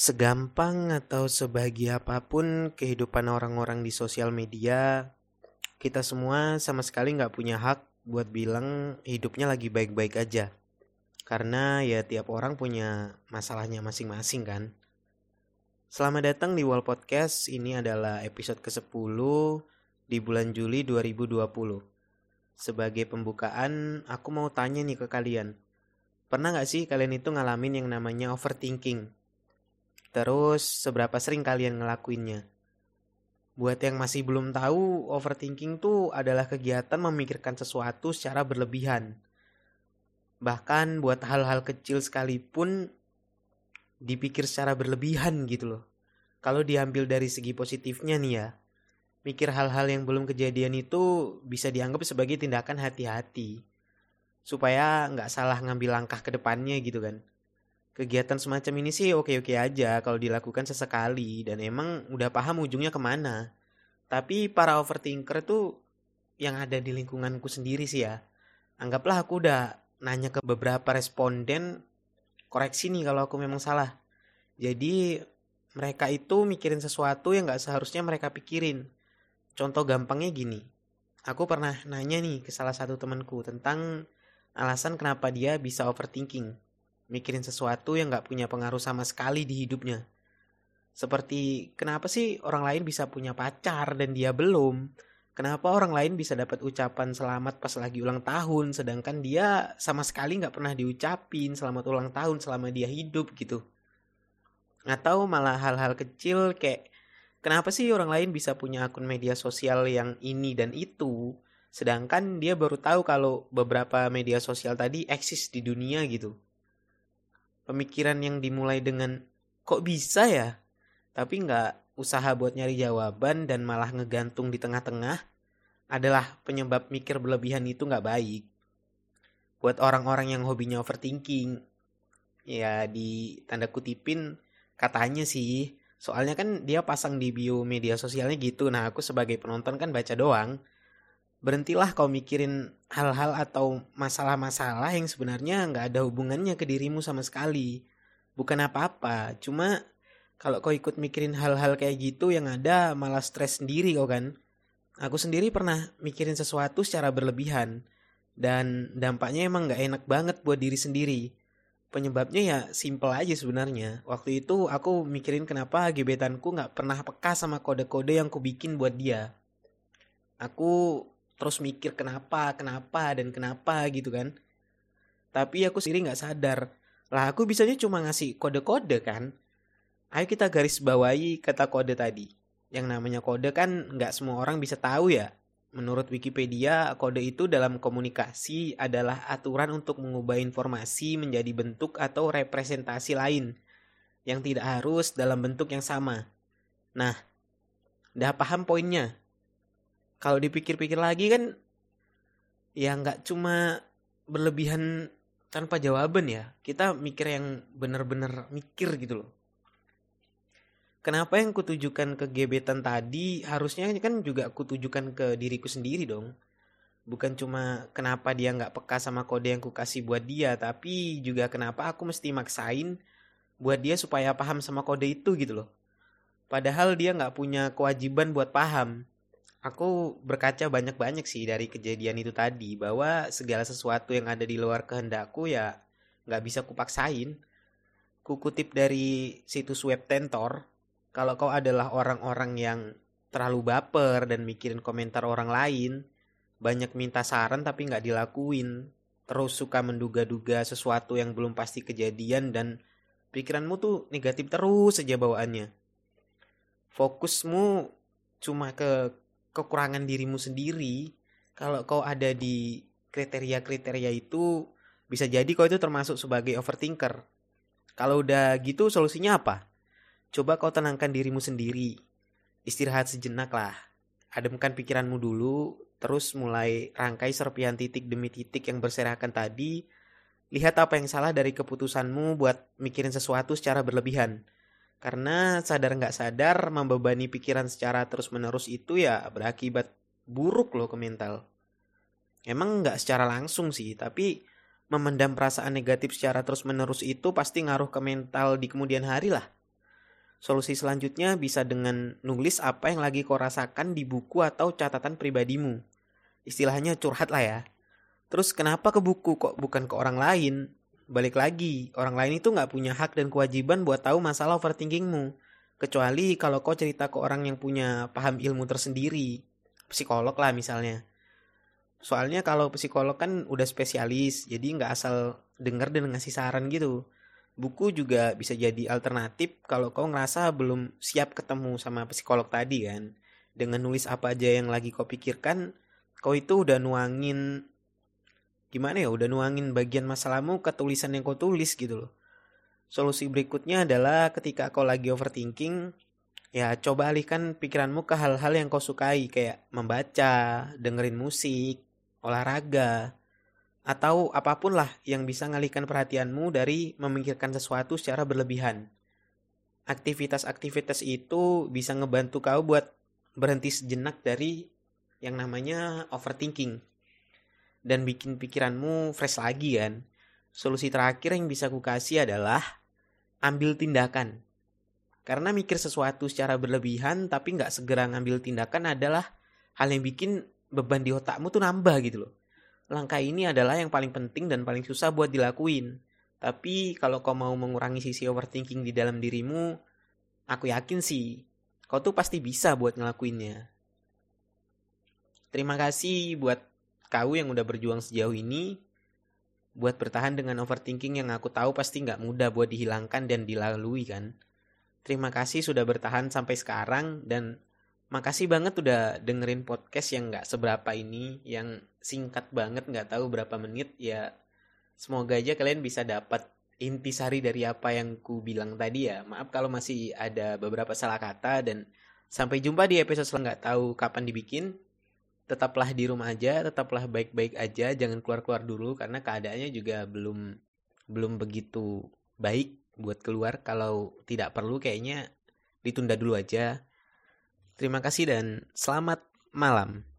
Segampang atau sebahagia apa pun kehidupan orang-orang di sosial media, kita semua sama sekali nggak punya hak buat bilang hidupnya lagi baik-baik aja. Karena ya tiap orang punya masalahnya masing-masing kan. Selamat datang di Wall Podcast, ini adalah episode ke-10 di bulan Juli 2020. Sebagai pembukaan, aku mau tanya nih ke kalian. Pernah gak sih kalian itu ngalamin yang namanya overthinking? Terus seberapa sering kalian ngelakuinnya? Buat yang masih belum tahu, overthinking tuh adalah kegiatan memikirkan sesuatu secara berlebihan. Bahkan buat hal-hal kecil sekalipun dipikir secara berlebihan gitu loh. Kalau diambil dari segi positifnya nih ya, mikir hal-hal yang belum kejadian itu bisa dianggap sebagai tindakan hati-hati supaya nggak salah ngambil langkah ke depannya gitu kan. Kegiatan semacam ini sih oke-oke aja kalau dilakukan sesekali dan emang udah paham ujungnya ke mana. Tapi para overthinker tuh yang ada di lingkunganku sendiri sih ya. Anggaplah aku udah nanya ke beberapa responden, koreksi nih kalau aku memang salah. Jadi mereka itu mikirin sesuatu yang gak seharusnya mereka pikirin. Contoh gampangnya gini, aku pernah nanya nih ke salah satu temanku tentang alasan kenapa dia bisa overthinking, mikirin sesuatu yang gak punya pengaruh sama sekali di hidupnya. Seperti kenapa sih orang lain bisa punya pacar dan dia belum? Kenapa orang lain bisa dapat ucapan selamat pas lagi ulang tahun, sedangkan dia sama sekali nggak pernah diucapin selamat ulang tahun selama dia hidup gitu? Atau malah hal-hal kecil kayak kenapa sih orang lain bisa punya akun media sosial yang ini dan itu, Sedangkan dia baru tahu kalau beberapa media sosial tadi eksis di dunia gitu. Pemikiran yang dimulai dengan kok bisa ya? Tapi nggak usaha buat nyari jawaban dan malah ngegantung di tengah-tengah adalah penyebab mikir berlebihan itu nggak baik. Buat orang-orang yang hobinya overthinking, ya di tanda kutipin katanya sih, soalnya kan dia pasang di bio media sosialnya gitu. Nah aku sebagai penonton kan baca doang berhentilah kau mikirin hal-hal atau masalah-masalah yang sebenarnya nggak ada hubungannya ke dirimu sama sekali. Bukan apa-apa, cuma kalau kau ikut mikirin hal-hal kayak gitu yang ada malah stres sendiri kau kan. Aku sendiri pernah mikirin sesuatu secara berlebihan dan dampaknya emang nggak enak banget buat diri sendiri. Penyebabnya ya simple aja sebenarnya. Waktu itu aku mikirin kenapa gebetanku nggak pernah peka sama kode-kode yang ku bikin buat dia. Aku terus mikir kenapa, kenapa, dan kenapa gitu kan. Tapi aku sendiri nggak sadar. Lah aku bisanya cuma ngasih kode-kode kan. Ayo kita garis bawahi kata kode tadi. Yang namanya kode kan nggak semua orang bisa tahu ya. Menurut Wikipedia, kode itu dalam komunikasi adalah aturan untuk mengubah informasi menjadi bentuk atau representasi lain yang tidak harus dalam bentuk yang sama. Nah, udah paham poinnya? Kalau dipikir-pikir lagi kan ya nggak cuma berlebihan tanpa jawaban ya. Kita mikir yang benar-benar mikir gitu loh. Kenapa yang kutujukan ke gebetan tadi harusnya kan juga kutujukan ke diriku sendiri dong. Bukan cuma kenapa dia nggak peka sama kode yang ku kasih buat dia tapi juga kenapa aku mesti maksain buat dia supaya paham sama kode itu gitu loh. Padahal dia nggak punya kewajiban buat paham aku berkaca banyak-banyak sih dari kejadian itu tadi bahwa segala sesuatu yang ada di luar kehendakku ya nggak bisa kupaksain. Kukutip dari situs web Tentor, kalau kau adalah orang-orang yang terlalu baper dan mikirin komentar orang lain, banyak minta saran tapi nggak dilakuin, terus suka menduga-duga sesuatu yang belum pasti kejadian dan pikiranmu tuh negatif terus saja bawaannya. Fokusmu cuma ke kekurangan dirimu sendiri. Kalau kau ada di kriteria-kriteria itu bisa jadi kau itu termasuk sebagai overthinker. Kalau udah gitu solusinya apa? Coba kau tenangkan dirimu sendiri. Istirahat sejenak lah. Ademkan pikiranmu dulu terus mulai rangkai serpihan titik demi titik yang berserakan tadi. Lihat apa yang salah dari keputusanmu buat mikirin sesuatu secara berlebihan karena sadar nggak sadar membebani pikiran secara terus-menerus itu ya berakibat buruk loh ke mental. Emang nggak secara langsung sih, tapi memendam perasaan negatif secara terus-menerus itu pasti ngaruh ke mental di kemudian hari lah. Solusi selanjutnya bisa dengan nulis apa yang lagi kau rasakan di buku atau catatan pribadimu. Istilahnya curhat lah ya. Terus kenapa ke buku kok bukan ke orang lain? Balik lagi, orang lain itu nggak punya hak dan kewajiban buat tahu masalah overthinkingmu. Kecuali kalau kau cerita ke orang yang punya paham ilmu tersendiri. Psikolog lah misalnya. Soalnya kalau psikolog kan udah spesialis, jadi nggak asal denger dan ngasih saran gitu buku juga bisa jadi alternatif kalau kau ngerasa belum siap ketemu sama psikolog tadi kan. Dengan nulis apa aja yang lagi kau pikirkan, kau itu udah nuangin gimana ya, udah nuangin bagian masalahmu ke tulisan yang kau tulis gitu loh. Solusi berikutnya adalah ketika kau lagi overthinking, ya coba alihkan pikiranmu ke hal-hal yang kau sukai kayak membaca, dengerin musik, olahraga, atau apa pun lah yang bisa ngalihkan perhatianmu dari memikirkan sesuatu secara berlebihan. Aktivitas-aktivitas itu bisa ngebantu kau buat berhenti sejenak dari yang namanya overthinking dan bikin pikiranmu fresh lagi kan. Solusi terakhir yang bisa ku kasih adalah ambil tindakan. Karena mikir sesuatu secara berlebihan tapi nggak segera ngambil tindakan adalah hal yang bikin beban di otakmu tuh nambah gitu loh langkah ini adalah yang paling penting dan paling susah buat dilakuin. Tapi kalau kau mau mengurangi sisi overthinking di dalam dirimu, aku yakin sih, kau tuh pasti bisa buat ngelakuinnya. Terima kasih buat kau yang udah berjuang sejauh ini, buat bertahan dengan overthinking yang aku tahu pasti nggak mudah buat dihilangkan dan dilalui kan. Terima kasih sudah bertahan sampai sekarang dan makasih banget udah dengerin podcast yang nggak seberapa ini, yang singkat banget, nggak tahu berapa menit. Ya, semoga aja kalian bisa dapat intisari dari apa yang ku bilang tadi ya. Maaf kalau masih ada beberapa salah kata dan sampai jumpa di episode selanjutnya. Nggak tahu kapan dibikin. Tetaplah di rumah aja, tetaplah baik-baik aja, jangan keluar-keluar dulu karena keadaannya juga belum belum begitu baik buat keluar. Kalau tidak perlu kayaknya ditunda dulu aja. Terima kasih dan selamat malam.